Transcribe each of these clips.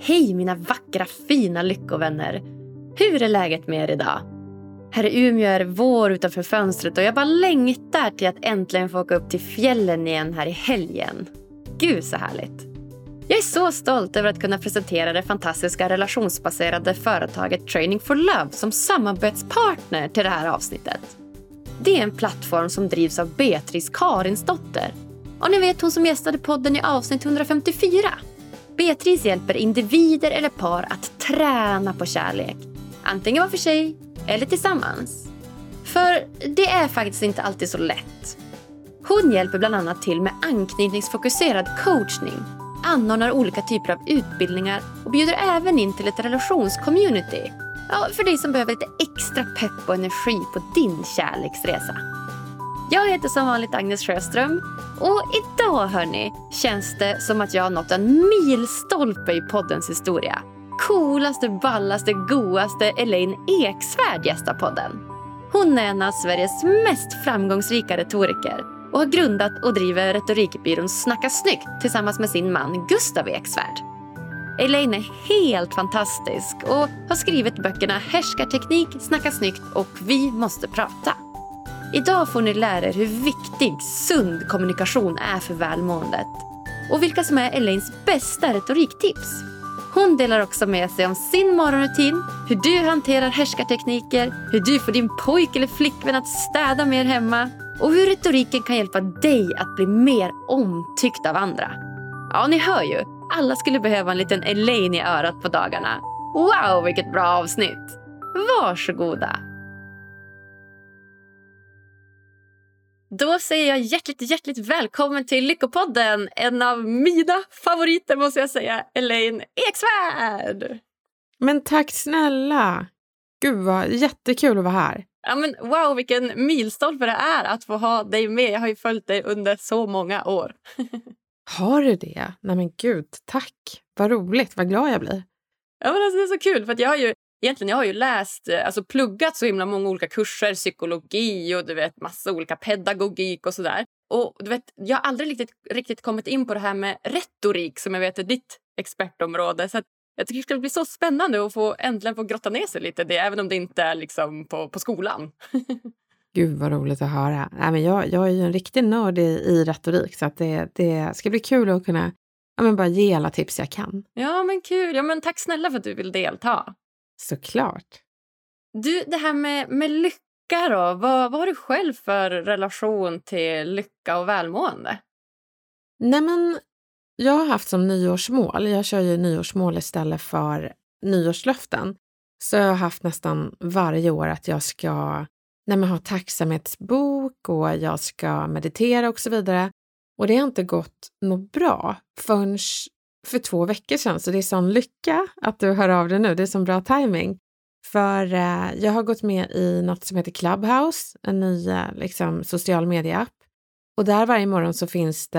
Hej mina vackra fina lyckovänner! Hur är läget med er idag? Här i Umeå är det vår utanför fönstret och jag bara längtar till att äntligen få åka upp till fjällen igen här i helgen. Gud så härligt! Jag är så stolt över att kunna presentera det fantastiska relationsbaserade företaget Training for Love som samarbetspartner till det här avsnittet. Det är en plattform som drivs av Beatrice Karinsdotter. Och ni vet hon som gästade podden i avsnitt 154. Beatrice hjälper individer eller par att träna på kärlek. Antingen var för sig eller tillsammans. För det är faktiskt inte alltid så lätt. Hon hjälper bland annat till med anknytningsfokuserad coachning, anordnar olika typer av utbildningar och bjuder även in till ett relationscommunity. Ja, för dig som behöver lite extra pepp och energi på din kärleksresa. Jag heter som vanligt Agnes Sjöström och idag hörni känns det som att jag har nått en milstolpe i poddens historia. Coolaste, ballaste, goaste Elaine Eksvärd gästar podden. Hon är en av Sveriges mest framgångsrika retoriker och har grundat och driver retorikbyrån Snacka snyggt tillsammans med sin man Gustav Eksvärd. Elaine är helt fantastisk och har skrivit böckerna Härskarteknik, Snacka snyggt och Vi måste prata. Idag får ni lära er hur viktig sund kommunikation är för välmåendet och vilka som är Elaines bästa retoriktips. Hon delar också med sig om sin morgonrutin, hur du hanterar härskartekniker, hur du får din pojk eller flickvän att städa mer hemma och hur retoriken kan hjälpa dig att bli mer omtyckt av andra. Ja, ni hör ju. Alla skulle behöva en liten Elaine i örat på dagarna. Wow, vilket bra avsnitt! Varsågoda! Då säger jag hjärtligt, hjärtligt välkommen till Lyckopodden. En av mina favoriter måste jag säga, Elaine Eksvärd. Men tack snälla! Gud vad jättekul att vara här. Ja, men wow, vilken milstolpe det är att få ha dig med. Jag har ju följt dig under så många år. Har du det? Nej men gud, tack. Vad roligt, vad glad jag blir. Ja, men alltså, det är så kul, för jag har ju egentligen jag har ju läst, eh, alltså pluggat så himla många olika kurser, psykologi och du vet massa olika pedagogik och sådär. Och du vet, jag har aldrig riktigt, riktigt kommit in på det här med retorik som jag vet är ditt expertområde. Så jag tycker det ska bli så spännande att få äntligen få grotta ner sig lite det, även om det inte är liksom på, på skolan. Gud vad roligt att höra. Nej, men jag, jag är ju en riktig nörd i, i retorik så att det, det ska bli kul att kunna ja, men bara ge alla tips jag kan. Ja men kul. Ja, men tack snälla för att du vill delta. Såklart. Du, det här med, med lycka då. Vad, vad har du själv för relation till lycka och välmående? Nej men, jag har haft som nyårsmål, jag kör ju nyårsmål istället för nyårslöften, så jag har haft nästan varje år att jag ska nej men, ha tacksamhetsbok och jag ska meditera och så vidare. Och det har inte gått något bra förrän för två veckor sedan, så det är sån lycka att du hör av dig nu. Det är sån bra timing. För eh, jag har gått med i något som heter Clubhouse, en ny eh, liksom, social media-app. Och där varje morgon så finns det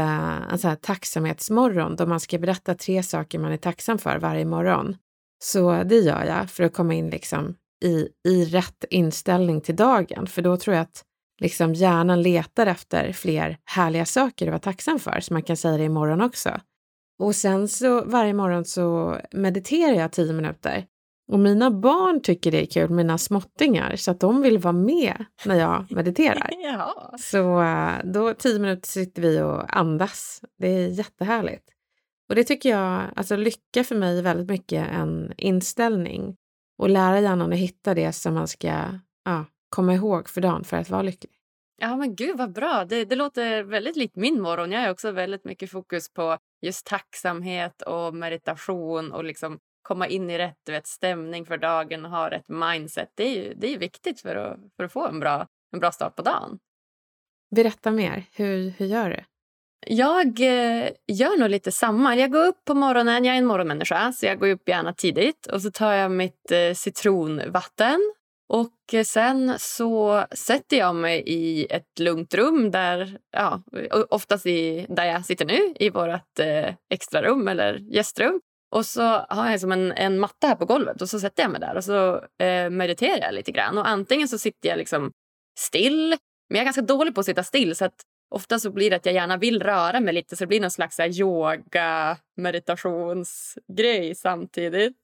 en sån här tacksamhetsmorgon då man ska berätta tre saker man är tacksam för varje morgon. Så det gör jag för att komma in liksom i, i rätt inställning till dagen, för då tror jag att liksom hjärnan letar efter fler härliga saker att vara tacksam för, så man kan säga det imorgon också. Och sen så varje morgon så mediterar jag tio minuter. Och mina barn tycker det är kul, mina småttingar, så att de vill vara med när jag mediterar. ja. Så eh, då tio minuter sitter vi och andas. Det är jättehärligt. Och det tycker jag, alltså lycka för mig är väldigt mycket en inställning. Och lära hjärnan att hitta det som man ska ja, komma ihåg för dagen för att vara lycklig. Ja men gud vad bra. Det, det låter väldigt likt min morgon. Jag har också väldigt mycket fokus på just tacksamhet och meditation och liksom komma in i rätt vet, stämning för dagen och ha rätt mindset. Det är ju det är viktigt för att, för att få en bra, en bra start på dagen. Berätta mer. Hur, hur gör du? Jag eh, gör nog lite samma. Jag går upp på morgonen. Jag är en morgonmänniska, så jag går upp gärna tidigt. Och så tar jag mitt eh, citronvatten och eh, sen så sätter jag mig i ett lugnt rum, där, ja, oftast i, där jag sitter nu, i vårt eh, extrarum eller gästrum. Och så har jag som en, en matta här på golvet och så sätter jag mig där och så eh, mediterar jag lite grann. Och antingen så sitter jag liksom still, men jag är ganska dålig på att sitta still så att ofta så blir det att jag gärna vill röra mig lite så det blir någon slags yoga, meditationsgrej samtidigt.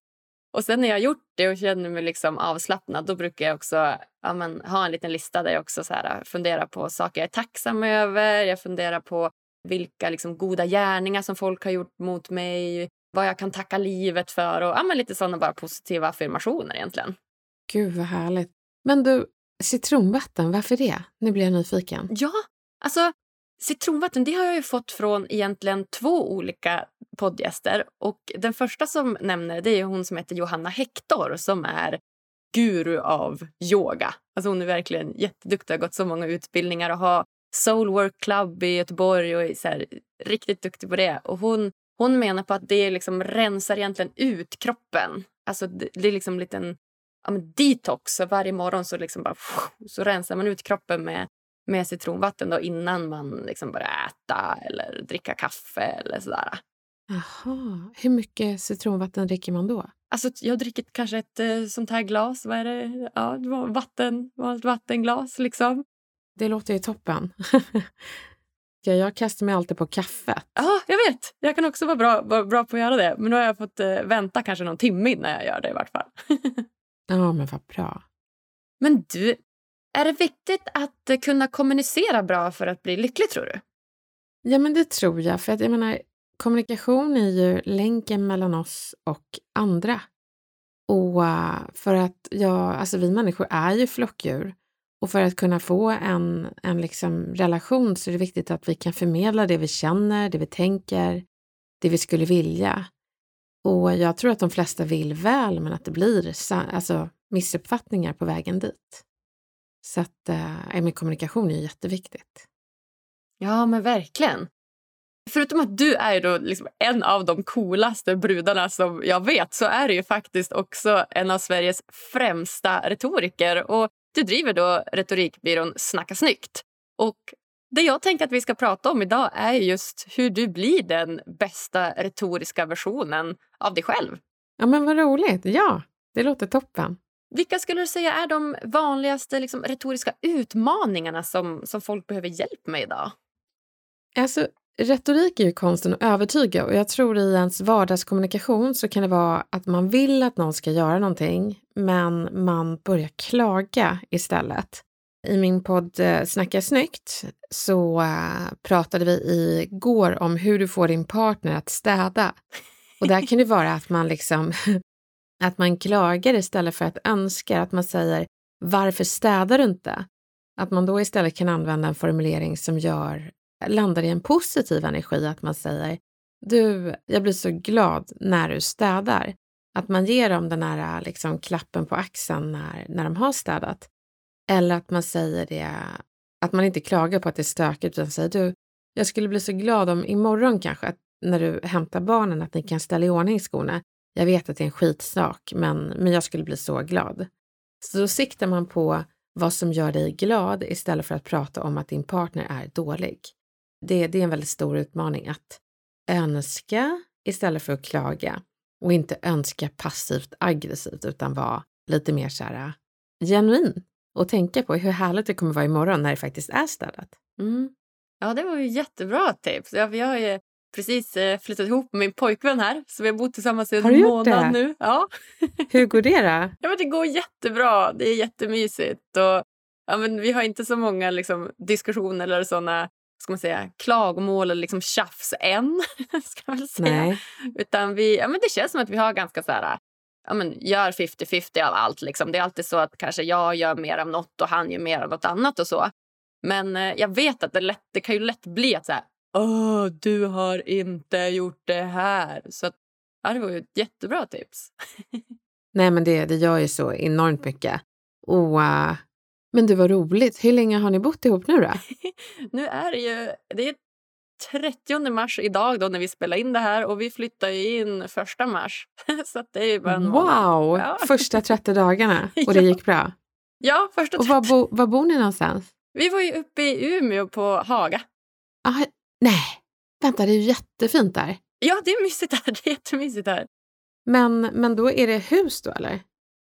Och sen när jag har gjort det och känner mig liksom avslappnad då brukar jag också ja, men, ha en liten lista där jag också så här, funderar på saker jag är tacksam över. Jag funderar på vilka liksom, goda gärningar som folk har gjort mot mig. Vad jag kan tacka livet för och ja, men, lite sådana bara positiva affirmationer egentligen. Gud vad härligt. Men du, citronvatten, varför det? Nu blir jag nyfiken. Ja, alltså citronvatten det har jag ju fått från egentligen två olika poddgäster. Och den första som nämner det är hon som heter Johanna Hector som är guru av yoga. Alltså hon är verkligen jätteduktig, har gått så många utbildningar och har Soul Work Club i Göteborg och är så här, riktigt duktig på det. Och hon, hon menar på att det liksom rensar egentligen ut kroppen. Alltså det, det är liksom en liten ja, detox. Så varje morgon så, liksom bara, så rensar man ut kroppen med, med citronvatten då, innan man liksom börjar äta eller dricka kaffe eller sådär. Jaha. Hur mycket citronvatten dricker man då? Alltså, jag dricker kanske ett eh, sånt här glas. Vad är det? Ja, vatten, vanligt vattenglas liksom. Det låter ju toppen. ja, jag kastar mig alltid på kaffet. Ja, jag vet. Jag kan också vara bra, vara bra på att göra det. Men nu har jag fått eh, vänta kanske någon timme innan jag gör det i vart fall. ja, men vad bra. Men du, är det viktigt att eh, kunna kommunicera bra för att bli lycklig tror du? Ja, men det tror jag. För att jag menar, kommunikation är ju länken mellan oss och andra. Och eh, för att ja, alltså vi människor är ju flockdjur. Och för att kunna få en, en liksom relation så är det viktigt att vi kan förmedla det vi känner, det vi tänker, det vi skulle vilja. Och jag tror att de flesta vill väl, men att det blir alltså, missuppfattningar på vägen dit. Så att äh, kommunikation är jätteviktigt. Ja, men verkligen. Förutom att du är då liksom en av de coolaste brudarna som jag vet så är du ju faktiskt också en av Sveriges främsta retoriker. Och du driver då retorikbyrån Snacka snyggt. Och det jag tänker att vi ska prata om idag är just hur du blir den bästa retoriska versionen av dig själv. Ja, men vad roligt. Ja, det låter toppen. Vilka skulle du säga är de vanligaste liksom, retoriska utmaningarna som, som folk behöver hjälp med idag? Alltså, retorik är ju konsten att övertyga och jag tror i ens vardagskommunikation så kan det vara att man vill att någon ska göra någonting men man börjar klaga istället. I min podd eh, Snacka snyggt så eh, pratade vi igår om hur du får din partner att städa. Och där kan det vara att man liksom att man klagar istället för att önska, att man säger varför städar du inte? Att man då istället kan använda en formulering som gör landar i en positiv energi, att man säger du, jag blir så glad när du städar. Att man ger dem den här liksom, klappen på axeln när, när de har städat. Eller att man säger det, att man inte klagar på att det är stökigt utan säger du, jag skulle bli så glad om imorgon kanske, att när du hämtar barnen, att ni kan ställa i ordning skorna. Jag vet att det är en skitsak, men, men jag skulle bli så glad. Så då siktar man på vad som gör dig glad istället för att prata om att din partner är dålig det, det är en väldigt stor utmaning att önska istället för att klaga och inte önska passivt aggressivt utan vara lite mer så här äh, genuin och tänka på hur härligt det kommer vara imorgon när det faktiskt är städat. Mm. Ja, det var ju jättebra tips. Jag, jag har ju precis äh, flyttat ihop med min pojkvän här så vi har bott tillsammans i en månad det? nu. Ja. Hur går det då? Ja, men det går jättebra. Det är jättemysigt. Och, ja, men vi har inte så många liksom, diskussioner eller såna ska man säga, klagomål eller liksom tjafs än. ska man säga. Nej. Utan vi, ja, men det känns som att vi har ganska så här, ja, men gör 50-50 av allt. Liksom. Det är alltid så att kanske jag gör mer av något och han gör mer av något annat och så. Men eh, jag vet att det, lätt, det kan ju lätt bli att så här, Åh, du har inte gjort det här. Så att, ja, det var ju ett jättebra tips. Nej, men det, det gör ju så enormt mycket. Och uh, men det var roligt. Hur länge har ni bott ihop nu då? nu är det ju det är 30 mars idag då när vi spelar in det här och vi flyttar in första mars. Så det är bara en Wow! Ja. Första 30 dagarna och det gick bra? Ja, första 30. Och var, bo, var bor ni någonstans? Vi var ju uppe i Umeå på Haga. Ah, nej, vänta det är ju jättefint där. Ja, det är mysigt där. Det är jättemysigt där. Men, men då är det hus då eller?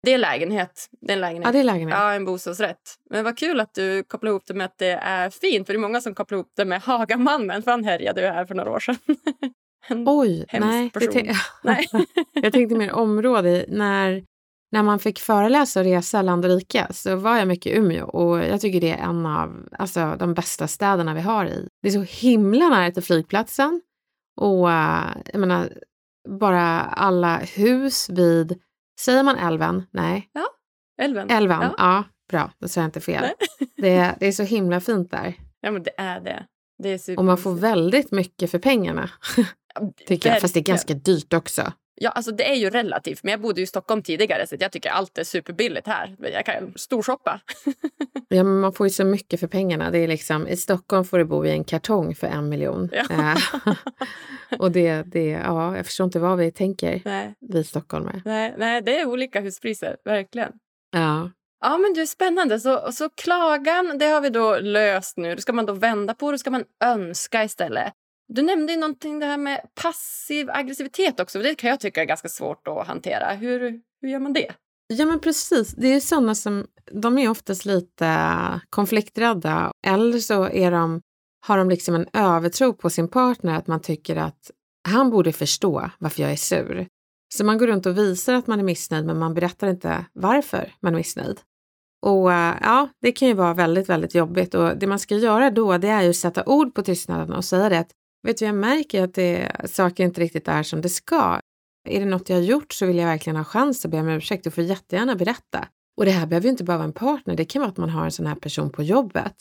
Det är lägenhet. Det är en lägenhet. Ja, det är lägenhet. Ja, en bostadsrätt. Men vad kul att du kopplar ihop det med att det är fint. För det är många som kopplar ihop det med Hagamannen, för han härjade ju här för några år sedan. En Oj, nej. Nej. jag tänkte mer område. När, när man fick föreläsa och resa land och rike så var jag mycket i Umeå och jag tycker det är en av alltså, de bästa städerna vi har i. Det är så himla nära till flygplatsen och eh, jag menar bara alla hus vid, säger man älven? Nej, Älven. älven. Ja. Ja, bra, då sa jag inte fel. Det, det är så himla fint där ja, men det är det. Det är och man får väldigt mycket för pengarna. Tycker jag. Fast det är ganska dyrt också. Ja, alltså det är ju relativt. Men jag bodde i Stockholm tidigare så jag tycker allt är superbilligt här. Jag kan storshoppa. Ja, men man får ju så mycket för pengarna. Det är liksom, I Stockholm får du bo i en kartong för en miljon. Ja. Eh, och det, det, ja, jag förstår inte vad vi tänker, nej, vi stockholmare. nej, nej, det är olika huspriser. Verkligen. Ja. Ja, men det är spännande. Så, så klagan, det har vi då löst nu. Då ska man då vända på det, ska man önska istället. Du nämnde ju någonting det här med passiv aggressivitet också. Det kan jag tycka är ganska svårt att hantera. Hur, hur gör man det? ja, men precis. Det är sådana som, de är oftast lite konflikträdda. Eller så är de, har de liksom en övertro på sin partner, att man tycker att han borde förstå varför jag är sur. Så man går runt och visar att man är missnöjd, men man berättar inte varför man är missnöjd. Och eh, ja, det kan ju vara väldigt, väldigt jobbigt och det man ska göra då det är ju att sätta ord på tystnaden och säga det att vet du, jag märker att det, saker inte riktigt är som det ska. Är det något jag har gjort så vill jag verkligen ha chans att be om ursäkt. Du får jättegärna berätta. Och det här behöver ju inte bara vara en partner, det kan vara att man har en sån här person på jobbet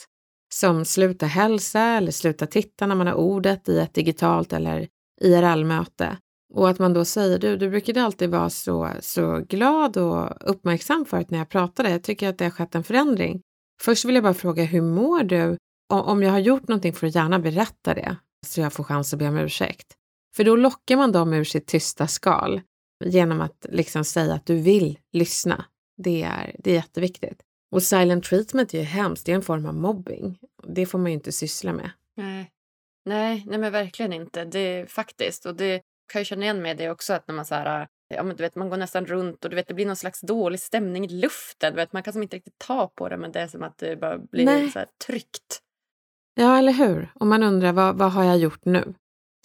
som slutar hälsa eller slutar titta när man har ordet i ett digitalt eller IRL-möte. Och att man då säger, du, du brukade alltid vara så, så glad och uppmärksam förut när jag pratade. Jag tycker att det har skett en förändring. Först vill jag bara fråga, hur mår du? Om, om jag har gjort någonting får du gärna berätta det, så jag får chans att be om ursäkt. För då lockar man dem ur sitt tysta skal genom att liksom säga att du vill lyssna. Det är, det är jätteviktigt. Och silent treatment är ju hemskt, det är en form av mobbing. Det får man ju inte syssla med. Nej, nej, nej men verkligen inte. Det är faktiskt. Och det kan jag känna igen med det också. Att när man så här, ja, men du vet, man går nästan runt och du vet, det blir någon slags dålig stämning i luften. Du vet, man kan som inte riktigt ta på det, men det är som att det bara blir Nej. så här tryckt. Ja, eller hur? Och man undrar vad, vad har jag gjort nu?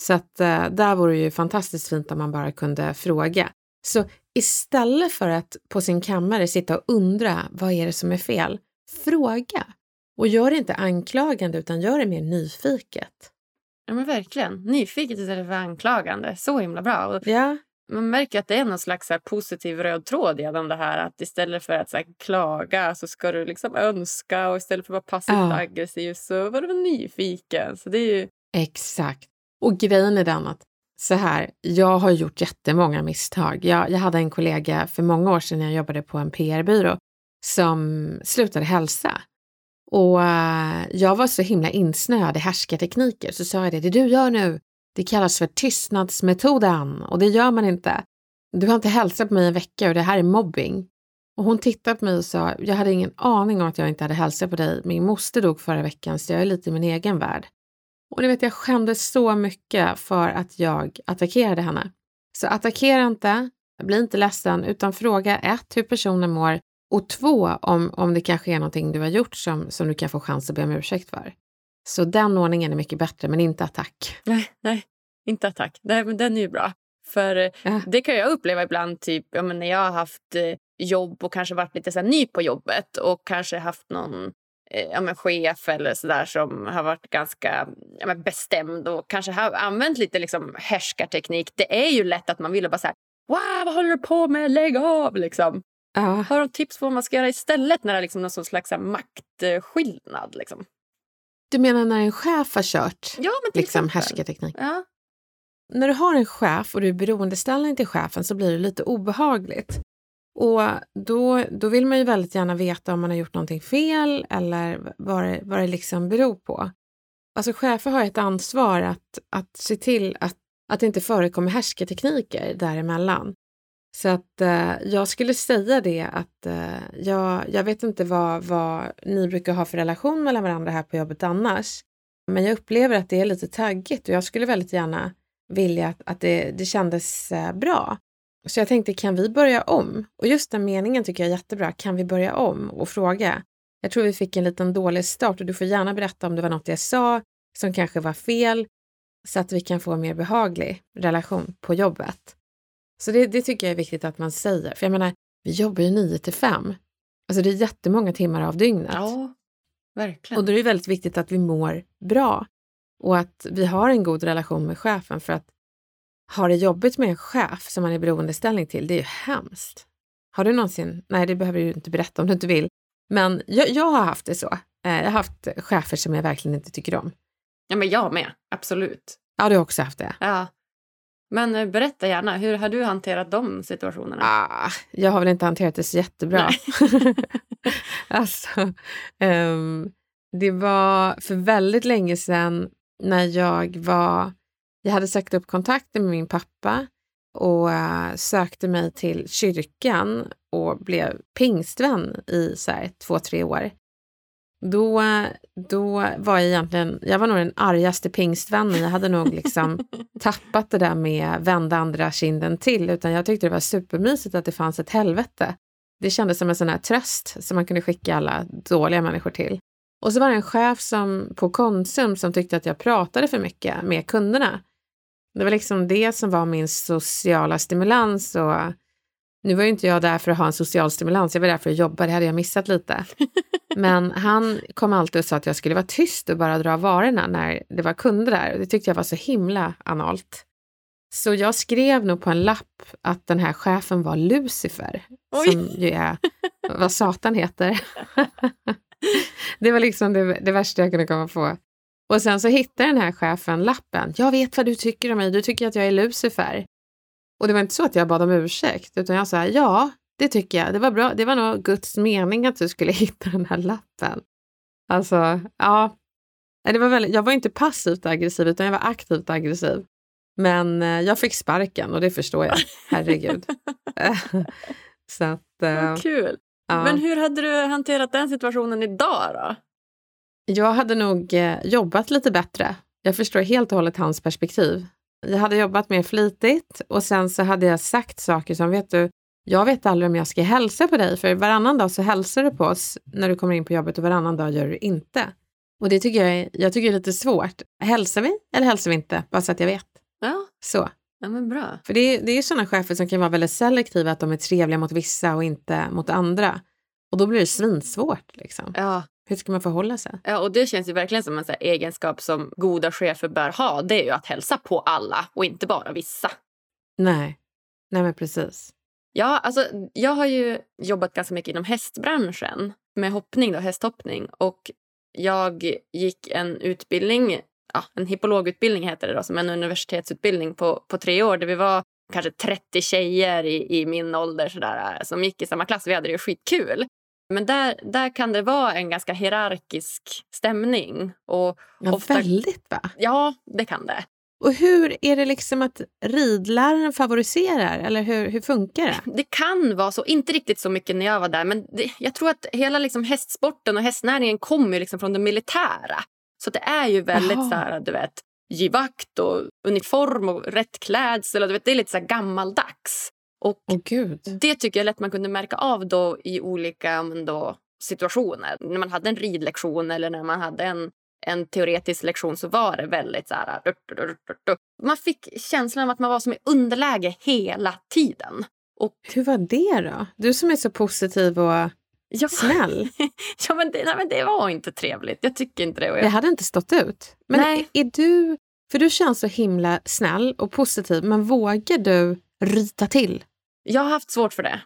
Så att eh, där vore det ju fantastiskt fint om man bara kunde fråga. Så istället för att på sin kammare sitta och undra vad är det som är fel, fråga. Och gör det inte anklagande utan gör det mer nyfiket. Ja, men verkligen. Nyfiket istället för anklagande. Så himla bra. Och Ja, man märker att det är någon slags så här positiv röd tråd genom det här. Att istället för att så klaga så ska du liksom önska och istället för att vara passivt Ja. aggressiv så var du nyfiken. Så det är ju... exakt. Och grejen är den att så här, jag har gjort jättemånga misstag. Jag, jag hade en kollega för många år sedan när jag jobbade på en PR-byrå som slutade hälsa. Och eh, jag var så himla insnöad i härskartekniker så sa jag det, det du gör nu, det kallas för tystnadsmetoden och det gör man inte. Du har inte hälsat på mig i en vecka och det här är mobbing. Och hon tittade på mig och sa, jag hade ingen aning om att jag inte hade hälsat på dig. Min moster dog förra veckan så jag är lite i min egen värld. Och ni vet, jag skämdes så mycket för att jag attackerade henne. Så attackera inte, bli inte ledsen, utan fråga ett, hur personen mår och två, om, om det kanske är någonting du har gjort som, som du kan få chans att be om ursäkt för. Så den ordningen är mycket bättre, men inte attack. Nej, nej, inte attack. Nej, men den är ju bra. För eh, Ja. det kan jag uppleva ibland typ, ja, men när jag har haft eh, jobb och kanske varit lite så ny på jobbet och kanske haft någon eh, ja, men chef eller så där som har varit ganska ja, men bestämd och kanske har använt lite liksom härskarteknik. Det är ju lätt att man vill bara så här, wow, vad håller du på med? Lägg av! Liksom. Ja, Har du tips på vad man ska göra istället när det är liksom någon slags maktskillnad? Liksom? Du menar när en chef har kört Ja, men till liksom exempel. härskarteknik? Ja. När du har en chef och du är beroendeställning till chefen så blir det lite obehagligt. Och då, då vill man ju väldigt gärna veta om man har gjort någonting fel eller vad det, vad det liksom beror på. Alltså chefer har ett ansvar att, att se till att, att det inte förekommer härskartekniker däremellan. Så att eh, jag skulle säga det att eh, jag, jag vet inte vad, vad ni brukar ha för relation mellan varandra här på jobbet annars. Men jag upplever att det är lite taggigt och jag skulle väldigt gärna vilja att, att det, det kändes eh, bra. Så jag tänkte, kan vi börja om? Och just den meningen tycker jag är jättebra. Kan vi börja om och fråga? Jag tror vi fick en liten dålig start och du får gärna berätta om det var något jag sa som kanske var fel så att vi kan få en mer behaglig relation på jobbet. Så det, det tycker jag är viktigt att man säger. För jag menar, vi jobbar ju 9 till 5. Alltså det är jättemånga timmar av dygnet. Ja, verkligen. Och då är det väldigt viktigt att vi mår bra och att vi har en god relation med chefen för att ha det jobbigt med en chef som man är beroendeställning till, det är ju hemskt. Har du någonsin, nej det behöver du inte berätta om du inte vill, men jag, jag har haft det så. Eh, jag har haft chefer som jag verkligen inte tycker om. Ja, men jag med. Absolut. Ja, du har också haft det. Ja. Men eh, berätta gärna, hur har du hanterat de situationerna? Ah, jag har väl inte hanterat det så jättebra. alltså, um, det var för väldigt länge sedan när jag var... Jag hade sagt upp kontakten med min pappa och uh, sökte mig till kyrkan och blev pingstvän i så här, två, tre år. Då, då var jag egentligen, jag var nog den argaste pingstvännen. Jag hade nog liksom tappat det där med vända andra kinden till, utan jag tyckte det var supermysigt att det fanns ett helvete. Det kändes som en sån här tröst som man kunde skicka alla dåliga människor till. Och så var det en chef som, på Konsum som tyckte att jag pratade för mycket med kunderna. Det var liksom det som var min sociala stimulans och nu var ju inte jag där för att ha en social stimulans, jag var där för att jobba, det hade jag missat lite. Men han kom alltid och sa att jag skulle vara tyst och bara dra varorna när det var kunder där. Det tyckte jag var så himla analt. Så jag skrev nog på en lapp att den här chefen var Lucifer, Oj. som ju är vad Satan heter. det var liksom det, det värsta jag kunde komma på. Och sen så hittade den här chefen lappen. Jag vet vad du tycker om mig, du tycker att jag är Lucifer. Och det var inte så att jag bad om ursäkt, utan jag sa ja, det tycker jag. Det var bra. Det var nog Guds mening att du skulle hitta den här lappen. Alltså, ja. Det var väldigt, jag var inte passivt aggressiv, utan jag var aktivt aggressiv. Men eh, jag fick sparken och det förstår jag. Herregud. så att, eh, kul. Ja. Men hur hade du hanterat den situationen idag då? Jag hade nog eh, jobbat lite bättre. Jag förstår helt och hållet hans perspektiv. Jag hade jobbat mer flitigt och sen så hade jag sagt saker som, vet du, jag vet aldrig om jag ska hälsa på dig, för varannan dag så hälsar du på oss när du kommer in på jobbet och varannan dag gör du inte. Och det tycker jag är, jag tycker är lite svårt. Hälsar vi eller hälsar vi inte? Bara så att jag vet. Ja. Så. Ja, men bra. För det är, det är sådana chefer som kan vara väldigt selektiva, att de är trevliga mot vissa och inte mot andra. Och då blir det svinsvårt. Liksom. Ja. Hur ska man förhålla sig? Ja, och det känns ju verkligen som en så egenskap som goda chefer bör ha. Det är ju att hälsa på alla och inte bara vissa. Nej, nej men precis. Ja, alltså, jag har ju jobbat ganska mycket inom hästbranschen med hoppning, då, hästhoppning. Och jag gick en utbildning, ja, en hippologutbildning heter det då, som en universitetsutbildning på, på tre år där vi var kanske 30 tjejer i, i min ålder sådär, som gick i samma klass. Vi hade det skitkul. Men där, där kan det vara en ganska hierarkisk stämning. Och ja, ofta, väldigt va? Ja, det kan det. Och hur är det liksom att ridläraren favoriserar eller hur, hur funkar det? Det kan vara så, inte riktigt så mycket när jag var där men det, jag tror att hela liksom hästsporten och hästnäringen kommer liksom från det militära. Så det är ju väldigt Aha. så här, du vet, givakt och uniform och rätt klädsel. Och du vet, det är lite så gammaldags. Och oh. Det tycker jag lätt man kunde märka av då i olika då, situationer. När man hade en ridlektion eller när man hade en en teoretisk lektion så var det väldigt så här... Man fick känslan av att man var som i underläge hela tiden. Och, Hur var det då? Du som är så positiv och ja, snäll. ja, men det, nej, men det var inte trevligt. Jag tycker inte det. Jag... Det hade inte stått ut. Men nej. är du... För du känns så himla snäll och positiv, men vågar du ryta till? Jag har haft svårt för det.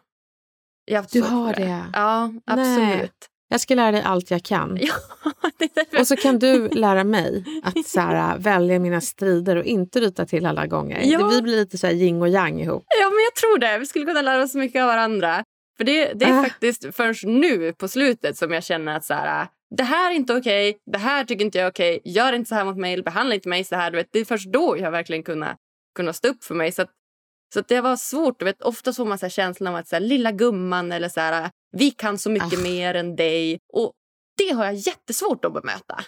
Har du har det. det? Ja, absolut. Nej. Jag ska lära dig allt jag kan. Ja, och så kan du lära mig att så här, välja mina strider och inte ryta till alla gånger. Ja. Vi blir lite så här yin och yang ihop. Ja, men jag tror det. Vi skulle kunna lära oss mycket av varandra. För det, det är äh. faktiskt först nu på slutet som jag känner att så här, det här är inte okej, okay, det här tycker inte jag är okej, okay, gör inte så här mot mig, behandla inte mig så här. Du vet, det är först då jag verkligen kunnat, kunnat stå upp för mig. Så, så det var svårt. Du vet, ofta får man så känslan av att så här, lilla gumman eller så här, vi kan så mycket ah. mer än dig. Och Det har jag jättesvårt att bemöta.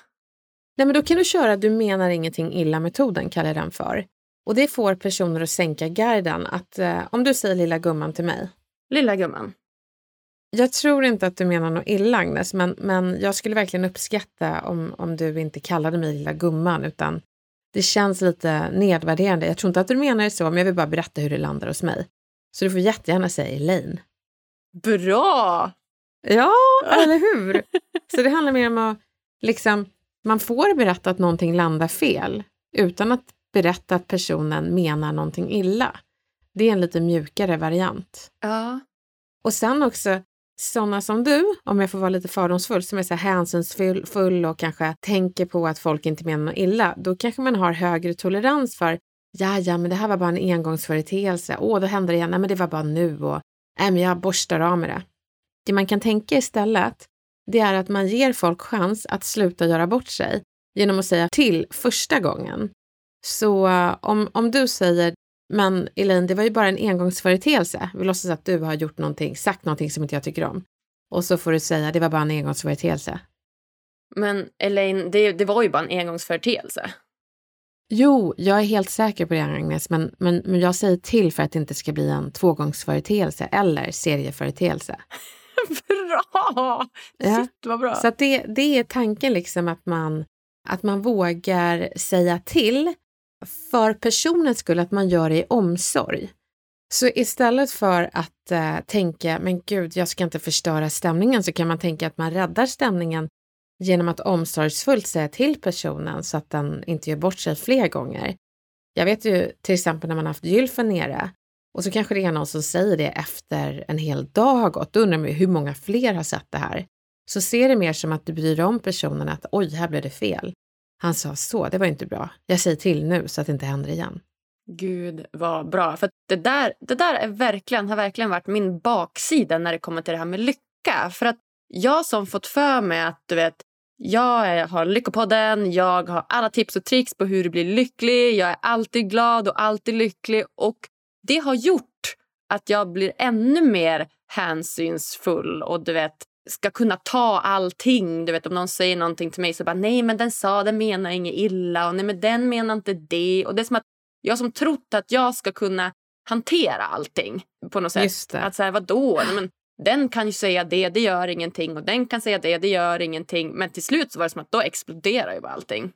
Nej, men då kan du köra du menar ingenting illa-metoden, kallar jag den för. Och det får personer att sänka garden. Att, eh, om du säger lilla gumman till mig. Lilla gumman. Jag tror inte att du menar något illa Agnes, men, men jag skulle verkligen uppskatta om, om du inte kallade mig lilla gumman utan det känns lite nedvärderande. Jag tror inte att du menar det så, men jag vill bara berätta hur det landar hos mig. Så du får jättegärna säga Elaine. Bra! Ja, eller hur? Så det handlar mer om att liksom, man får berätta att någonting landar fel utan att berätta att personen menar någonting illa. Det är en lite mjukare variant. Ja. Och sen också sådana som du, om jag får vara lite fördomsfull, som är så här hänsynsfull och kanske tänker på att folk inte menar något illa, då kanske man har högre tolerans för ja, ja, men det här var bara en engångsföreteelse. Åh, då hände det igen. Nej, men det var bara nu och nej, men jag borstar av med det. Det man kan tänka istället, det är att man ger folk chans att sluta göra bort sig genom att säga till första gången. Så eh, om, om du säger men Elaine, det var ju bara en engångsföreteelse. Vi låtsas att du har gjort någonting, sagt någonting som inte jag tycker om. Och så får du säga, det var bara en engångsföreteelse. Men Elaine, det, det var ju bara en engångsföreteelse. Jo, jag är helt säker på det Agnes, men, men, men jag säger till för att det inte ska bli en tvågångsföreteelse eller serieföreteelse. bra! Ja. Shit, vad bra. Så det, det är tanken liksom att man, att man vågar säga till för personens skull, att man gör det i omsorg. Så istället för att eh, tänka, men gud, jag ska inte förstöra stämningen, så kan man tänka att man räddar stämningen genom att omsorgsfullt säga till personen så att den inte gör bort sig fler gånger. Jag vet ju till exempel när man haft gylfen nere och så kanske det är någon som säger det efter en hel dag har gått. Då undrar man ju hur många fler har sett det här. Så ser det mer som att du bryr om personen att oj, här blev det fel. Han sa så, det var inte bra. Jag säger till nu så att det inte händer igen. Gud vad bra. För det där, det där är verkligen, har verkligen varit min baksida när det kommer till det här med lycka. För att jag som fått för mig att du vet, jag har Lyckopodden, jag har alla tips och tricks på hur du blir lycklig. Jag är alltid glad och alltid lycklig. Och det har gjort att jag blir ännu mer hänsynsfull och du vet ska kunna ta allting. Du vet om någon säger någonting till mig så bara nej men den sa den menar inget illa och nej men den menar inte det. Och det är som att jag som trott att jag ska kunna hantera allting på något sätt. Att så här, vadå? Nej, men den kan ju säga det, det gör ingenting och den kan säga det, det gör ingenting. Men till slut så var det som att då exploderar ju bara allting.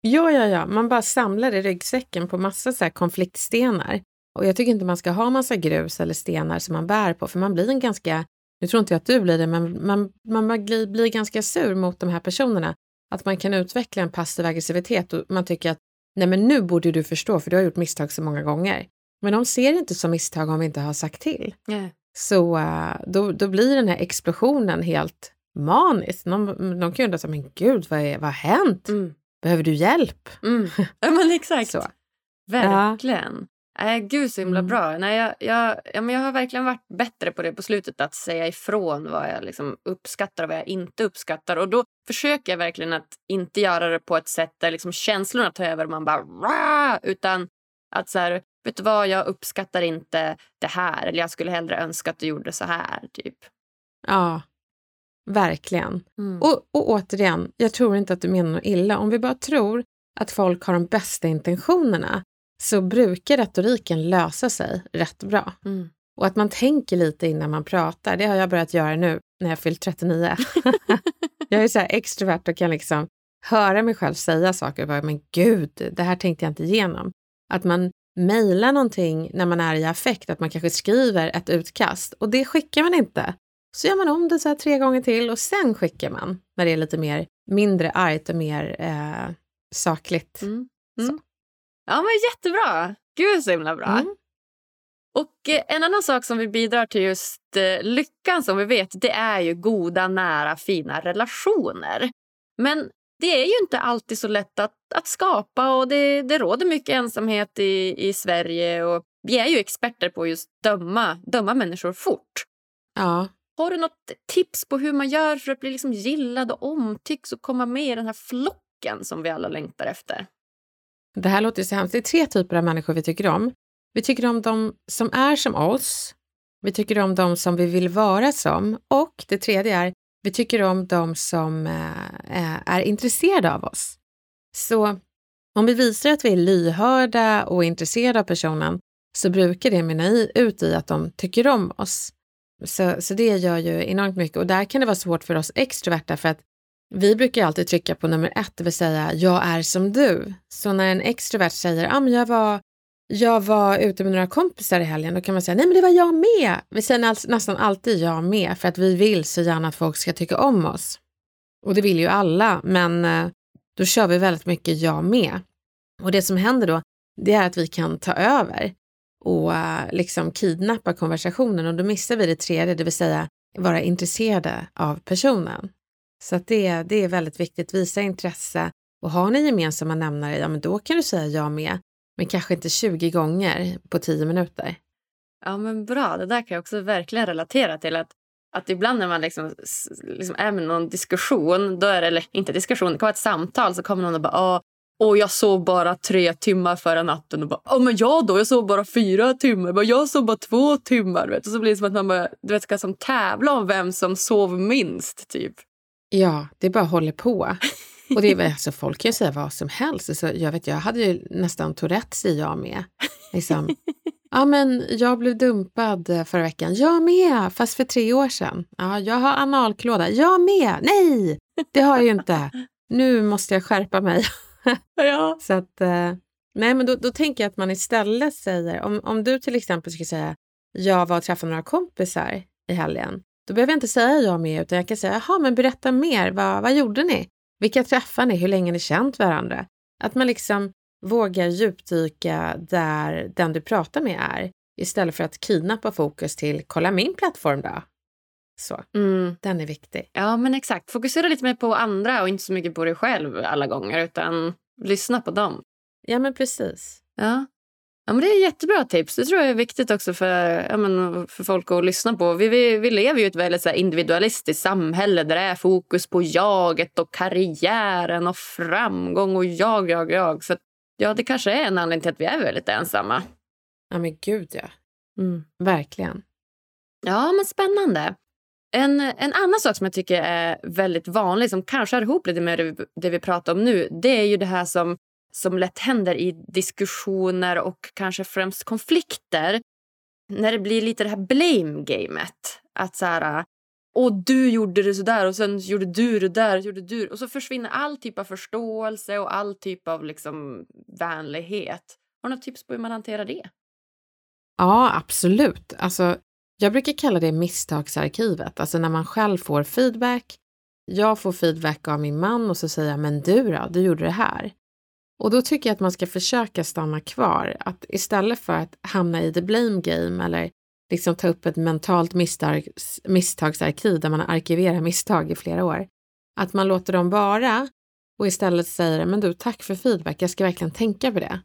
Ja, ja, ja, man bara samlar i ryggsäcken på massa så konfliktstenar. Och jag tycker inte man ska ha massa grus eller stenar som man bär på, för man blir en ganska, nu tror inte jag att du blir det, men man, man blir, blir ganska sur mot de här personerna. Att man kan utveckla en passiv aggressivitet och man tycker att nej men nu borde du förstå för du har gjort misstag så många gånger. Men de ser inte som misstag om vi inte har sagt till. Yeah. Så uh, då, då blir den här explosionen helt manisk. De, de kan ju undra, men gud vad, är, vad har hänt? Mm. Behöver du hjälp? Mm. Ja men exakt. Så. Verkligen. Nej, äh, gud så himla Mm. bra. Nej, jag, jag, ja, men jag har verkligen varit bättre på det på slutet. Att säga ifrån vad jag liksom uppskattar och vad jag inte uppskattar. Och då försöker jag verkligen att inte göra det på ett sätt där liksom känslorna tar över och man bara Rah! Utan att så här, vet du vad, jag uppskattar inte det här. Eller jag skulle hellre önska att du gjorde så här. Typ. Ja, verkligen. Mm. Och, och återigen, jag tror inte att du menar något illa. Om vi bara tror att folk har de bästa intentionerna så brukar retoriken lösa sig rätt bra. Mm. Och att man tänker lite innan man pratar, det har jag börjat göra nu när jag fyllt 39. jag är så här extrovert och kan liksom höra mig själv säga saker bara, men gud, det här tänkte jag inte igenom. Att man mejlar någonting när man är i affekt, att man kanske skriver ett utkast och det skickar man inte. Så gör man om det så här tre gånger till och sen skickar man när det är lite mer mindre argt och mer eh, sakligt. Mm. Mm. Ja, men jättebra. Gud så himla bra. Mm. Och eh, en annan sak som vi bidrar till just eh, lyckan som vi vet, det är ju goda, nära, fina relationer. Men det är ju inte alltid så lätt att, att skapa och det, det råder mycket ensamhet i, i Sverige och vi är ju experter på just döma, döma människor fort. Ja. Har du något tips på hur man gör för att bli liksom gillad och omtycks och komma med i den här flocken som vi alla längtar efter? Det här låter så hemskt. Det är tre typer av människor vi tycker om. Vi tycker om de som är som oss. Vi tycker om de som vi vill vara som. Och det tredje är, vi tycker om de som eh, eh, är intresserade av oss. Så Om vi visar att vi är lyhörda och intresserade av personen så brukar det mynna ut i att de tycker om oss. Så, så det gör ju enormt mycket och där kan det vara svårt för oss extroverta för att vi brukar alltid trycka på nummer ett, det vill säga jag är som du. Så när en extrovert säger ah, men jag, var, jag var ute med några kompisar i helgen, då kan man säga nej men det var jag med. Vi säger nästan alltid jag med för att vi vill så gärna att folk ska tycka om oss. Och det vill ju alla, men eh, då kör vi väldigt mycket jag med. Och det som händer då, det är att vi kan ta över och eh, liksom kidnappa konversationen och då missar vi det tredje, det vill säga vara intresserade av personen. Så att det, det är väldigt viktigt, visa intresse och har ni gemensamma nämnare, ja men då kan du säga ja med, men kanske inte 20 gånger på 10 minuter. Ja men bra, det där kan jag också verkligen relatera till att att ibland när man liksom, liksom är med någon diskussion, då är det, eller inte diskussion, det kan vara ett samtal, så kommer någon och bara ah, och jag sov bara tre timmar förra natten. Och bara, Åh, men jag då? Jag sov bara fyra timmar. Men jag sov bara två timmar. Vet? Och så blir det som att man bara, du vet, ska som tävla om vem som sov minst. typ. Ja, det bara håller på. Och det är, alltså, folk kan ju säga vad som helst. Alltså, jag, vet, jag hade ju nästan Tourettes i jag med. Liksom. Ja, men jag blev dumpad förra veckan. Jag med, fast för tre år sedan. Ja, jag har analklåda. Jag med. Nej, det har jag ju inte. Nu måste jag skärpa mig. ja. Så att, eh, nej men då, då tänker jag att man istället säger, om, om du till exempel skulle säga, jag var och träffade några kompisar i helgen, då behöver jag inte säga jag med, utan jag kan säga, jaha, men berätta mer, vad, vad gjorde ni? Vilka träffar ni? Hur länge ni känt varandra? Att man liksom vågar djupdyka där den du pratar med är, istället för att kidnappa fokus till, kolla min plattform då. Så, mm. Den är viktig. Ja, men exakt. Fokusera lite mer på andra och inte så mycket på dig själv alla gånger, utan lyssna på dem. Ja, men precis. Ja. Ja, men det är jättebra tips. Det tror jag är viktigt också för, ja, men, för folk att lyssna på. Vi, vi, vi lever ju i ett väldigt så här, individualistiskt samhälle där det är fokus på jaget och karriären och framgång och jag, jag, jag. Så ja, det kanske är en anledning till att vi är väldigt ensamma. Ja, men gud ja. Mm. Verkligen. Ja, men spännande. En, en annan sak som jag tycker är väldigt vanlig, som kanske hör ihop lite med det vi, det vi pratar om nu, det är ju det här som, som lätt händer i diskussioner och kanske främst konflikter. När det blir lite det här blame-gamet. Att så här, och du gjorde det så där och sen gjorde du det där gjorde du och så försvinner all typ av förståelse och all typ av liksom vänlighet. Har du något tips på hur man hanterar det? Ja, absolut. Alltså, jag brukar kalla det misstagsarkivet, alltså när man själv får feedback. Jag får feedback av min man och så säger jag, men du då, du gjorde det här. Och då tycker jag att man ska försöka stanna kvar, att istället för att hamna i the blame game eller liksom ta upp ett mentalt misstags, misstagsarkiv där man arkiverar misstag i flera år, att man låter dem vara och istället säger, men du, tack för feedback, jag ska verkligen tänka på det.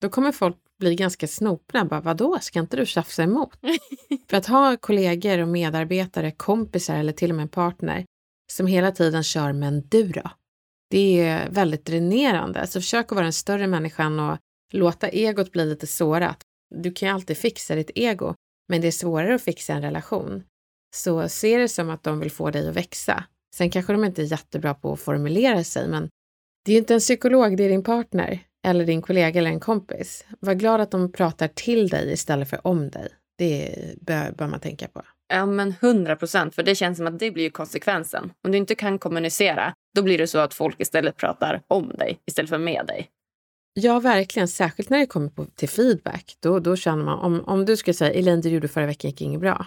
Då kommer folk blir ganska snopna. Bara, Vadå, ska inte du tjafsa emot? För att ha kollegor och medarbetare, kompisar eller till och med en partner som hela tiden kör “men du då?” Det är väldigt dränerande. Så försök att vara den större människan och låta egot bli lite sårat. Du kan ju alltid fixa ditt ego, men det är svårare att fixa en relation. Så se det som att de vill få dig att växa. Sen kanske de inte är jättebra på att formulera sig, men det är ju inte en psykolog, det är din partner eller din kollega eller en kompis. Var glad att de pratar till dig istället för om dig. Det bör, bör man tänka på. Ja, men hundra procent. För det känns som att det blir konsekvensen. Om du inte kan kommunicera, då blir det så att folk istället pratar om dig istället för med dig. Ja, verkligen. Särskilt när det kommer på, till feedback. Då, då känner man, om, om du skulle säga Elaine, det du gjorde förra veckan gick inget bra.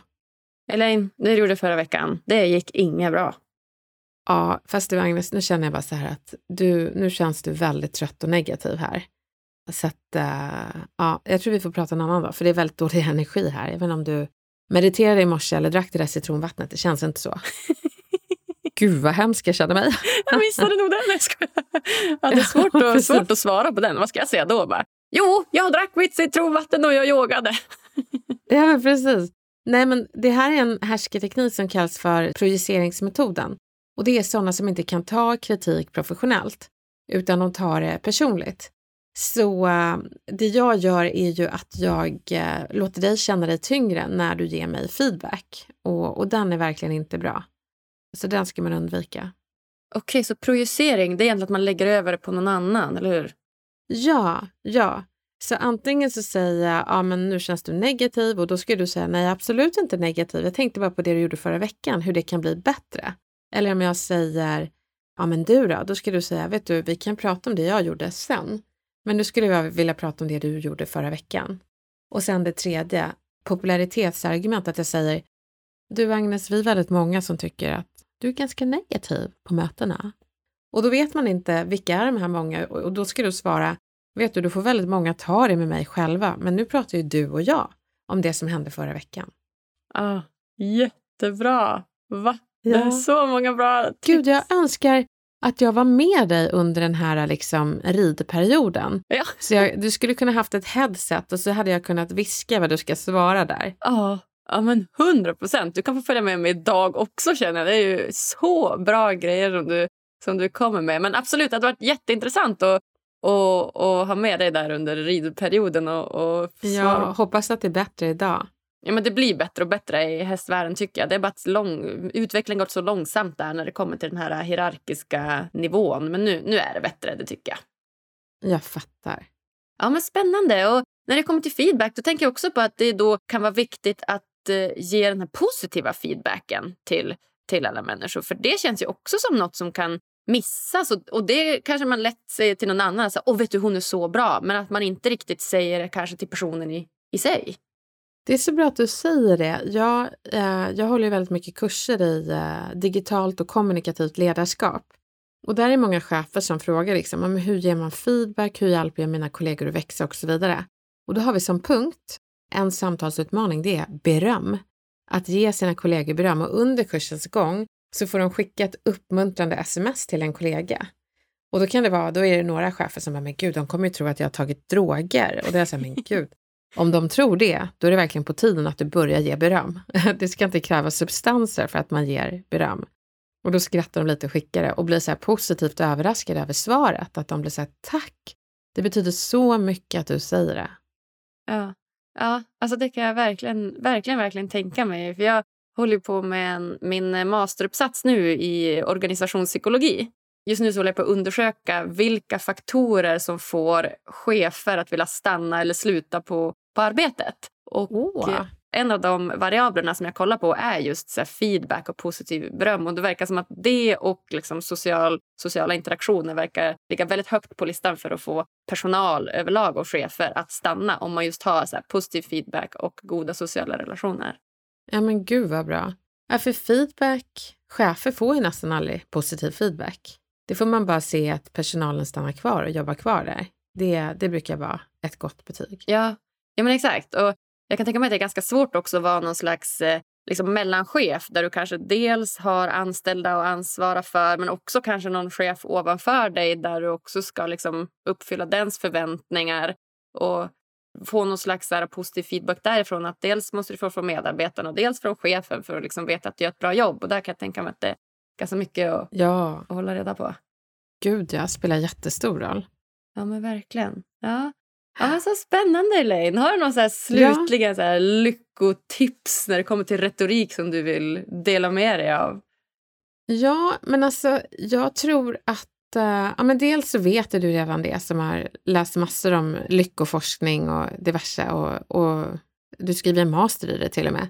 Elaine, det du gjorde förra veckan, det gick inget bra. Ja, fast du Agnes, nu känner jag bara så här att du, nu känns du väldigt trött och negativ här. Så att, uh, ja, jag tror vi får prata en annan dag, för det är väldigt dålig energi här. Jag vet inte om du mediterade i morse eller drack det där citronvattnet, det känns inte så. Gud vad hemskt jag känner mig. jag missade nog den. Jag skojar. Ja, det är svårt, ja, att, svårt att svara på den. Vad ska jag säga då? Bara, jo, jag drack mitt citronvatten och jag yogade. ja, men precis. Nej, men det här är en härsketeknik som kallas för projiceringsmetoden. Och det är sådana som inte kan ta kritik professionellt, utan de tar det personligt. Så uh, det jag gör är ju att jag uh, låter dig känna dig tyngre när du ger mig feedback. Och, och den är verkligen inte bra. Så den ska man undvika. Okej, så projicering, det är egentligen att man lägger över det på någon annan, eller hur? Ja, ja. Så antingen så säger jag, ja men nu känns du negativ och då ska du säga, nej absolut inte negativ. Jag tänkte bara på det du gjorde förra veckan, hur det kan bli bättre. Eller om jag säger, ja men du då? Då ska du säga, vet du, vi kan prata om det jag gjorde sen. Men nu skulle jag vilja prata om det du gjorde förra veckan. Och sen det tredje, popularitetsargument, att jag säger, du Agnes, vi är väldigt många som tycker att du är ganska negativ på mötena. Och då vet man inte vilka är de här många och då ska du svara, vet du, du får väldigt många ta det med mig själva, men nu pratar ju du och jag om det som hände förra veckan. Ah, jättebra! Va? Ja. Det är så många bra tips. Gud, jag önskar att jag var med dig under den här liksom, ridperioden. Ja. Så jag, du skulle kunna haft ett headset och så hade jag kunnat viska vad du ska svara där. Ja, ja men hundra procent. Du kan få följa med mig idag också känner jag. Det är ju så bra grejer som du, som du kommer med. Men absolut, det hade varit jätteintressant att och, och ha med dig där under ridperioden. Och, och ja, hoppas att det är bättre idag. Ja, men det blir bättre och bättre i hästvärlden tycker jag. Det är bara att lång, utvecklingen gått så långsamt där när det kommer till den här hierarkiska nivån. Men nu, nu är det bättre, det tycker jag. Jag fattar. Ja, men spännande. Och när det kommer till feedback då tänker jag också på att det då kan vara viktigt att eh, ge den här positiva feedbacken till, till alla människor. För det känns ju också som något som kan missas. Och, och det kanske man lätt säger till någon annan. Så, Åh, vet du, hon är så bra. Men att man inte riktigt säger det kanske till personen i, i sig. Det är så bra att du säger det. Jag, eh, jag håller väldigt mycket kurser i eh, digitalt och kommunikativt ledarskap. Och där är många chefer som frågar liksom, hur ger man feedback, hur hjälper jag mina kollegor att växa och så vidare. Och då har vi som punkt en samtalsutmaning, det är beröm. Att ge sina kollegor beröm och under kursens gång så får de skicka ett uppmuntrande sms till en kollega. Och då kan det vara, då är det några chefer som bara, men gud, de kommer ju tro att jag har tagit droger. Och det är så här, men gud, om de tror det, då är det verkligen på tiden att du börjar ge beröm. Det ska inte krävas substanser för att man ger beröm. Och då skrattar de lite och skickar det och blir så här positivt överraskade över svaret. Att de blir så här, tack! Det betyder så mycket att du säger det. Ja, ja alltså det kan jag verkligen, verkligen, verkligen tänka mig. För jag håller på med en, min masteruppsats nu i organisationspsykologi. Just nu så håller jag på att undersöka vilka faktorer som får chefer att vilja stanna eller sluta på, på arbetet. Och oh. En av de variablerna som jag kollar på är just så feedback och positiv beröm. Och det verkar som att det och liksom social, sociala interaktioner verkar ligga väldigt högt på listan för att få personal överlag och chefer att stanna om man just har så positiv feedback och goda sociala relationer. Ja men gud vad bra. Ja, för feedback, chefer får ju nästan aldrig positiv feedback. Det får man bara se att personalen stannar kvar och jobbar kvar där. Det, det brukar vara ett gott betyg. Ja, ja men exakt. Och jag kan tänka mig att det är ganska svårt också att vara någon slags eh, liksom mellanchef där du kanske dels har anställda att ansvara för men också kanske någon chef ovanför dig där du också ska liksom uppfylla dens förväntningar och få någon slags här, positiv feedback därifrån. Att dels måste du få från medarbetarna och dels från chefen för att liksom veta att du gör ett bra jobb. Och där kan jag tänka mig att det ganska mycket att, ja. att hålla reda på. Gud, ja, spelar jättestor roll. Ja, men verkligen. Ja. Ja, så spännande, Elaine. Har du några så här slutliga ja. så här lyckotips när det kommer till retorik som du vill dela med dig av? Ja, men alltså jag tror att uh, ja, men dels så vet du redan det som har läst massor om lyckoforskning och diverse och, och du skriver en master i det till och med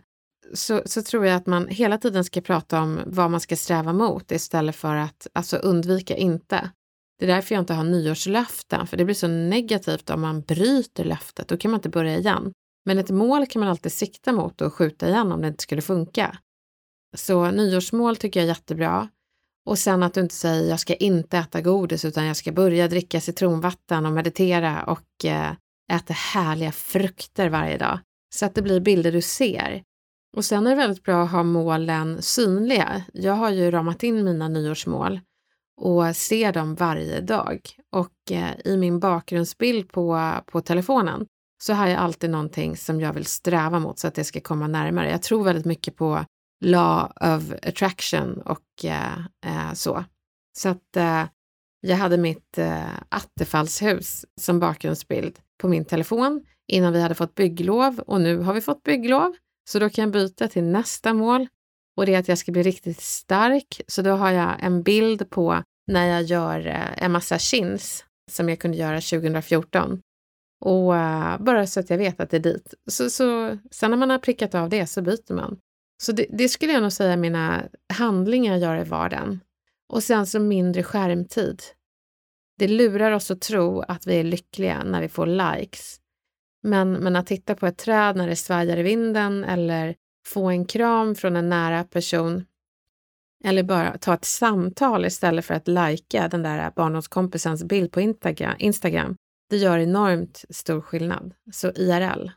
så, så tror jag att man hela tiden ska prata om vad man ska sträva mot istället för att alltså undvika inte. Det är därför jag inte har nyårslöften, för det blir så negativt om man bryter löftet. Då kan man inte börja igen. Men ett mål kan man alltid sikta mot och skjuta igen om det inte skulle funka. Så nyårsmål tycker jag är jättebra. Och sen att du inte säger jag ska inte äta godis utan jag ska börja dricka citronvatten och meditera och eh, äta härliga frukter varje dag. Så att det blir bilder du ser. Och sen är det väldigt bra att ha målen synliga. Jag har ju ramat in mina nyårsmål och ser dem varje dag. Och eh, i min bakgrundsbild på, på telefonen så har jag alltid någonting som jag vill sträva mot så att det ska komma närmare. Jag tror väldigt mycket på law of attraction och eh, eh så. Så att eh, jag hade mitt eh, attefallshus som bakgrundsbild på min telefon innan vi hade fått bygglov och nu har vi fått bygglov. Så då kan jag byta till nästa mål och det är att jag ska bli riktigt stark. Så då har jag en bild på när jag gör eh, en massa chins som jag kunde göra 2014. Och uh, bara så att jag vet att det är dit. Så, så, sen när man har prickat av det så byter man. Så det, det skulle jag nog säga mina handlingar gör i vardagen. Och sen så mindre skärmtid. Det lurar oss att tro att vi är lyckliga när vi får likes. Men, men att titta på ett träd när det svajar i vinden eller få en kram från en nära person eller bara ta ett samtal istället för att lajka den där barndomskompisens bild på Instagram. Det gör enormt stor skillnad. Så IRL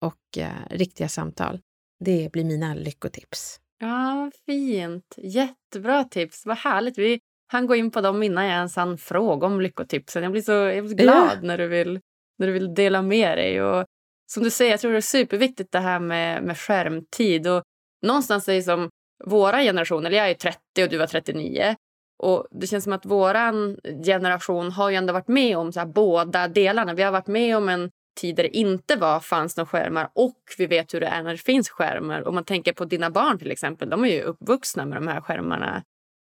och eh, riktiga samtal, det blir mina lyckotips. Ja, fint. Jättebra tips. Vad härligt. Vi han gå in på dem innan jag ens hann fråga om lyckotipsen. Jag blir så, jag blir glad ja. när, du vill, när du vill dela med dig. Och som du säger, jag tror det är superviktigt det här med, med skärmtid. Och någonstans är det som våra generationer, eller jag är 30 och du var 39. Och Det känns som att vår generation har ju ändå varit med om så här båda delarna. Vi har varit med om en tid där det inte var, fanns några skärmar och vi vet hur det är när det finns skärmar. Om man tänker på dina barn till exempel, de är ju uppvuxna med de här skärmarna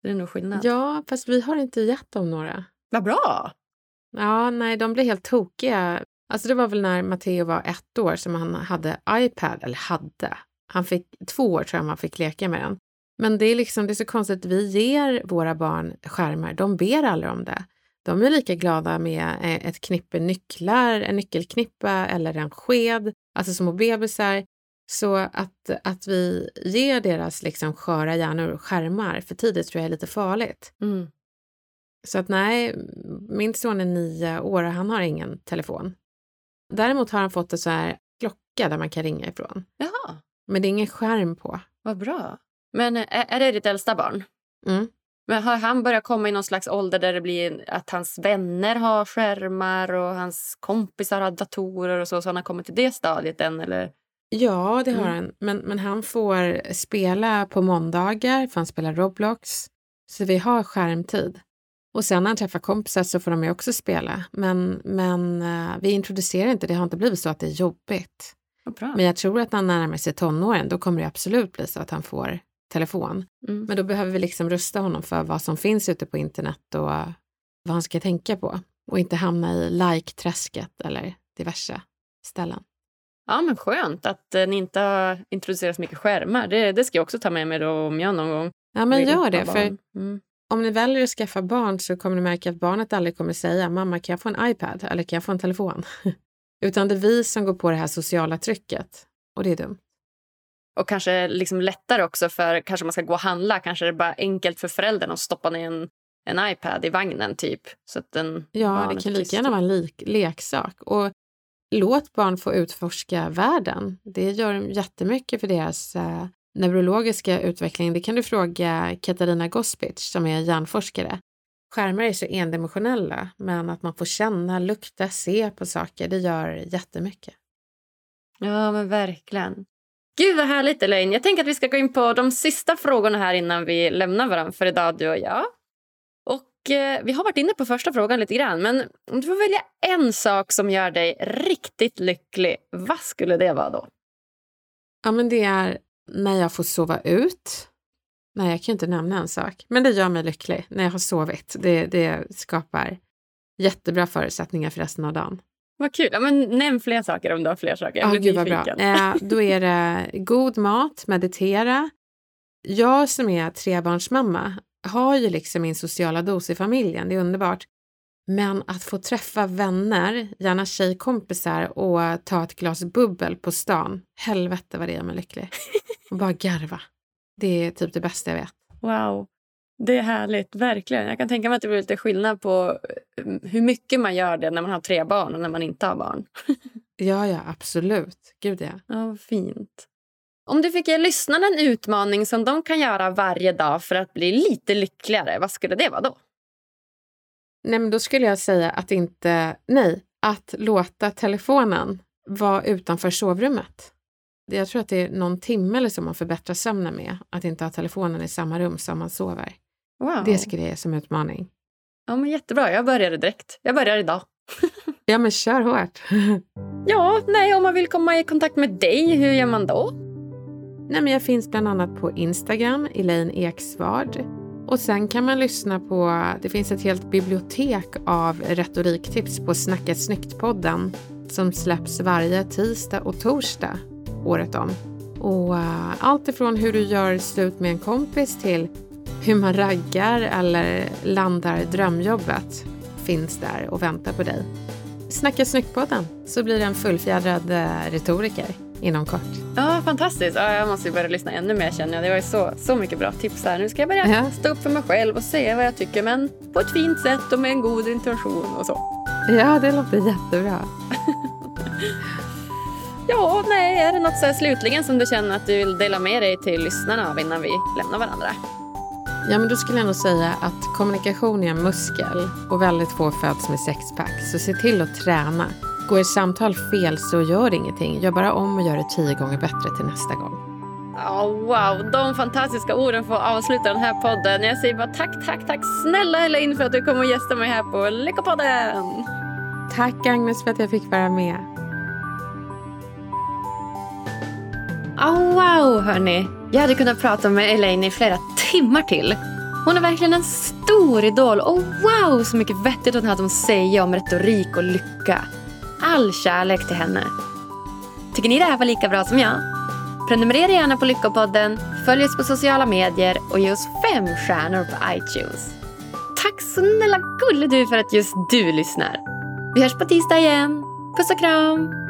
det är nog skillnad. Ja, fast vi har inte gett dem några. Vad bra! Ja, nej, de blev helt tokiga. Alltså det var väl när Matteo var ett år som han hade iPad, eller hade. Han fick två år tror jag man fick leka med den. Men det är liksom, det är så konstigt, vi ger våra barn skärmar, de ber aldrig om det. De är lika glada med eh, ett knippe nycklar, en nyckelknippa eller en sked, alltså små bebisar. Så att, att vi ger deras liksom sköra hjärnor skärmar för tidigt tror jag är lite farligt. Mm. Så att nej, min son är nio år och han har ingen telefon. Däremot har han fått en så här klocka där man kan ringa ifrån. Jaha. Men det är ingen skärm på. Vad bra. Men är, är det ditt äldsta barn? Mm. Men har han börjat komma i någon slags ålder där det blir att hans vänner har skärmar och hans kompisar har datorer och så, så han har kommit till det stadiet än eller? Ja, det har mm. han. Men, men han får spela på måndagar, för han spelar Roblox. Så vi har skärmtid. Och sen när han träffar kompisar så får de ju också spela. Men, men uh, vi introducerar inte, det har inte blivit så att det är jobbigt. Men jag tror att när han närmar sig tonåren, då kommer det absolut bli så att han får telefon. Mm. Men då behöver vi liksom rusta honom för vad som finns ute på internet och vad han ska tänka på. Och inte hamna i like-träsket eller diverse ställen. Ja, men skönt att eh, ni inte har introducerat så mycket skärmar. Det, det ska jag också ta med mig då om jag någon gång Ja, men gör det. För mm. Om ni väljer att skaffa barn så kommer ni märka att barnet aldrig kommer säga mamma kan jag få en iPad eller kan jag få en telefon? Utan det är vi som går på det här sociala trycket och det är dumt. Och kanske liksom lättare också för kanske man ska gå och handla. Kanske det är bara enkelt för föräldern att stoppa ner en, en iPad i vagnen typ. Så att den ja, det kan lika gärna vara en lik, leksak. Och låt barn få utforska världen. Det gör jättemycket för deras eh, neurologiska utveckling. Det kan du fråga Katarina Gospic som är hjärnforskare. Skärmar är så endimensionella, men att man får känna, lukta, se på saker, det gör jättemycket. Ja, men verkligen. Gud vad härligt Elaine. Jag tänker att vi ska gå in på de sista frågorna här innan vi lämnar varandra för idag du och jag. Eh, vi har varit inne på första frågan lite grann. Men om du får välja en sak som gör dig riktigt lycklig, vad skulle det vara då? Ja, men det är när jag får sova ut. Nej, jag kan inte nämna en sak, men det gör mig lycklig när jag har sovit. Det, det skapar jättebra förutsättningar för resten av dagen. Vad kul. Ja, men nämn fler saker om du har fler saker. Jag blir oh, bra. Eh, då är det god mat, meditera. Jag som är trebarnsmamma har ju liksom min sociala dos i familjen, det är underbart. Men att få träffa vänner, gärna tjejkompisar och ta ett glas bubbel på stan, helvete vad det gör mig lycklig. Och bara garva. Det är typ det bästa jag vet. Wow. Det är härligt, verkligen. Jag kan tänka mig att det blir lite skillnad på eh, hur mycket man gör det när man har tre barn och när man inte har barn. ja, ja, absolut. Gud ja. Ja, fint. Om du fick ge lyssnarna en utmaning som de kan göra varje dag för att bli lite lyckligare, vad skulle det vara då? Nej, men då skulle jag säga att inte, nej, att låta telefonen vara utanför sovrummet. Jag tror att det är någon timme eller så man förbättrar sömnen med, att inte ha telefonen i samma rum som man sover. Wow. Det skulle jag ge som utmaning. Ja, men jättebra. Jag börjar direkt. Jag börjar idag. ja, men kör hårt. ja, nej, om man vill komma i kontakt med dig, hur gör man då? Nej, men jag finns bland annat på Instagram, Elaine Eksvard. Och sen kan man lyssna på, det finns ett helt bibliotek av retoriktips på Snacka snyggt-podden som släpps varje tisdag och torsdag året om. Och uh, allt ifrån hur du gör slut med en kompis till hur man raggar eller landar drömjobbet finns där och väntar på dig. Snacka snyggt-podden så blir det en fullfjädrad eh, retoriker inom kort. Ja, fantastiskt. Ja, jag måste börja lyssna ännu mer känner jag. Det var ju så, så mycket bra tips här. Nu ska jag börja ja. stå upp för mig själv och säga vad jag tycker men på ett fint sätt och med en god intention och så. Ja, det låter jättebra. ja, nej, är det något så slutligen som du känner att du vill dela med dig till lyssnarna av innan vi lämnar varandra? Ja, men då skulle jag nog säga att kommunikation är en muskel och väldigt få föds med sexpack. Så se till att träna. Går ett samtal fel så gör ingenting. Gör bara om och gör det tio gånger bättre till nästa gång. Oh, wow, de fantastiska orden får avsluta den här podden. Jag säger bara tack, tack, tack snälla Elaine för att du kom och gästade mig här på Lyckopodden. Tack Agnes för att jag fick vara med. Oh, wow, hörni. Jag hade kunnat prata med Elaine i flera timmar till. Hon är verkligen en stor idol och wow så mycket vettigt hon hade att säga om retorik och lycka. All kärlek till henne. Tycker ni det här var lika bra som jag? Prenumerera gärna på Lyckopodden, följ oss på sociala medier och ge oss fem stjärnor på iTunes. Tack snälla gulle du för att just du lyssnar. Vi hörs på tisdag igen. Puss och kram!